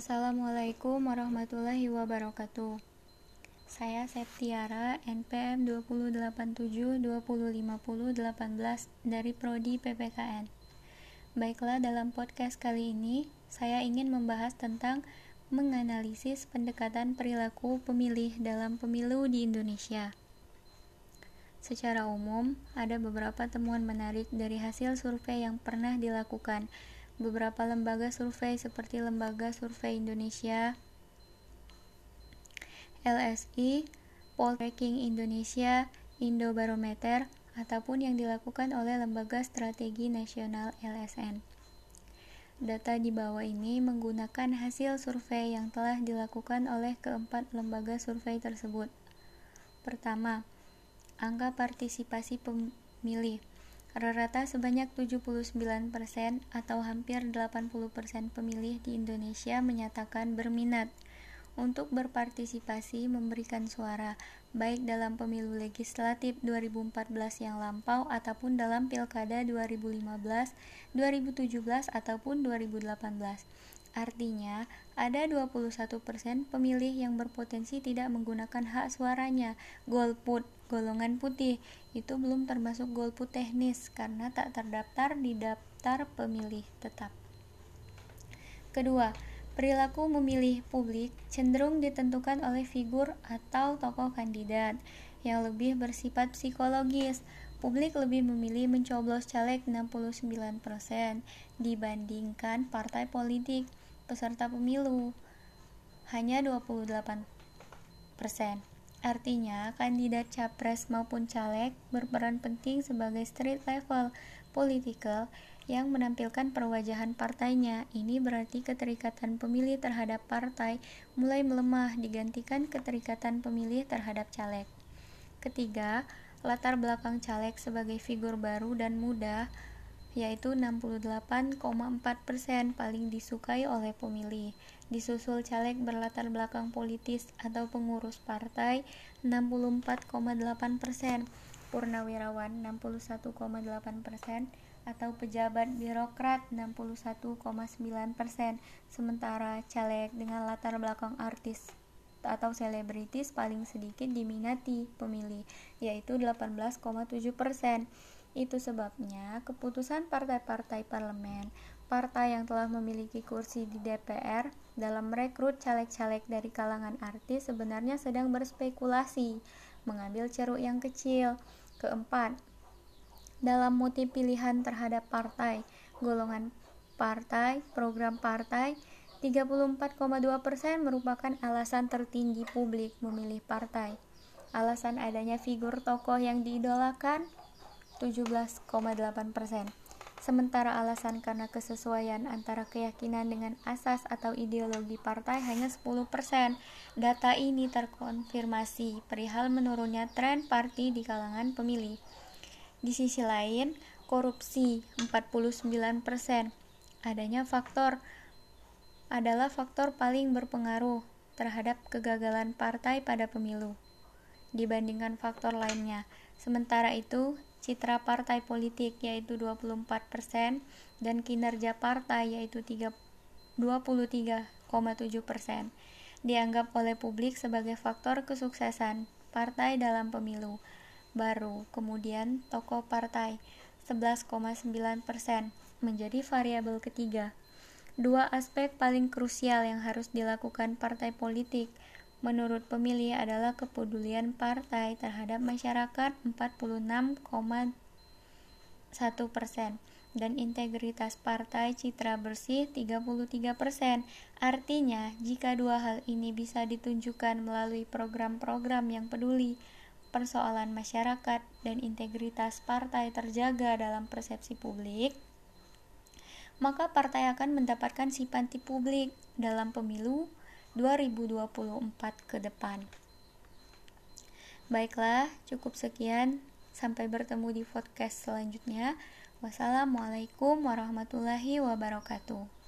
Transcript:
Assalamualaikum warahmatullahi wabarakatuh. Saya Septiara, NPM 2087-2050-18 dari Prodi PPKN. Baiklah, dalam podcast kali ini, saya ingin membahas tentang menganalisis pendekatan perilaku pemilih dalam pemilu di Indonesia. Secara umum, ada beberapa temuan menarik dari hasil survei yang pernah dilakukan beberapa lembaga survei seperti Lembaga Survei Indonesia, LSI, Poltreking Indonesia, Indobarometer, ataupun yang dilakukan oleh Lembaga Strategi Nasional LSN. Data di bawah ini menggunakan hasil survei yang telah dilakukan oleh keempat lembaga survei tersebut. Pertama, angka partisipasi pemilih Rata-rata sebanyak 79% atau hampir 80% pemilih di Indonesia menyatakan berminat untuk berpartisipasi memberikan suara, baik dalam pemilu legislatif 2014 yang lampau ataupun dalam pilkada 2015, 2017 ataupun 2018. Artinya, ada 21% pemilih yang berpotensi tidak menggunakan hak suaranya, golput, golongan putih. Itu belum termasuk golput teknis karena tak terdaftar di daftar pemilih tetap. Kedua, perilaku memilih publik cenderung ditentukan oleh figur atau tokoh kandidat yang lebih bersifat psikologis. Publik lebih memilih mencoblos caleg 69% dibandingkan partai politik peserta pemilu hanya 28 persen. Artinya, kandidat capres maupun caleg berperan penting sebagai street level political yang menampilkan perwajahan partainya. Ini berarti keterikatan pemilih terhadap partai mulai melemah digantikan keterikatan pemilih terhadap caleg. Ketiga, latar belakang caleg sebagai figur baru dan muda yaitu 68,4% paling disukai oleh pemilih. Disusul caleg berlatar belakang politis atau pengurus partai 64,8%, purnawirawan 61,8%, atau pejabat birokrat 61,9%, sementara caleg dengan latar belakang artis atau selebritis paling sedikit diminati pemilih, yaitu 18,7%. Itu sebabnya keputusan partai-partai parlemen, partai yang telah memiliki kursi di DPR dalam merekrut caleg-caleg dari kalangan artis sebenarnya sedang berspekulasi mengambil ceruk yang kecil. Keempat, dalam motif pilihan terhadap partai, golongan partai, program partai, 34,2% merupakan alasan tertinggi publik memilih partai. Alasan adanya figur tokoh yang diidolakan 17,8%. Sementara alasan karena kesesuaian antara keyakinan dengan asas atau ideologi partai hanya 10%. Data ini terkonfirmasi perihal menurunnya tren parti di kalangan pemilih. Di sisi lain, korupsi 49%. Adanya faktor adalah faktor paling berpengaruh terhadap kegagalan partai pada pemilu dibandingkan faktor lainnya. Sementara itu, citra partai politik yaitu 24% dan kinerja partai yaitu 23,7% dianggap oleh publik sebagai faktor kesuksesan partai dalam pemilu. Baru kemudian tokoh partai 11,9% menjadi variabel ketiga. Dua aspek paling krusial yang harus dilakukan partai politik menurut pemilih adalah kepedulian partai terhadap masyarakat 46,1 persen dan integritas partai citra bersih 33 persen. Artinya, jika dua hal ini bisa ditunjukkan melalui program-program yang peduli, persoalan masyarakat dan integritas partai terjaga dalam persepsi publik, maka partai akan mendapatkan simpati publik dalam pemilu 2024 ke depan. Baiklah, cukup sekian. Sampai bertemu di podcast selanjutnya. Wassalamualaikum warahmatullahi wabarakatuh.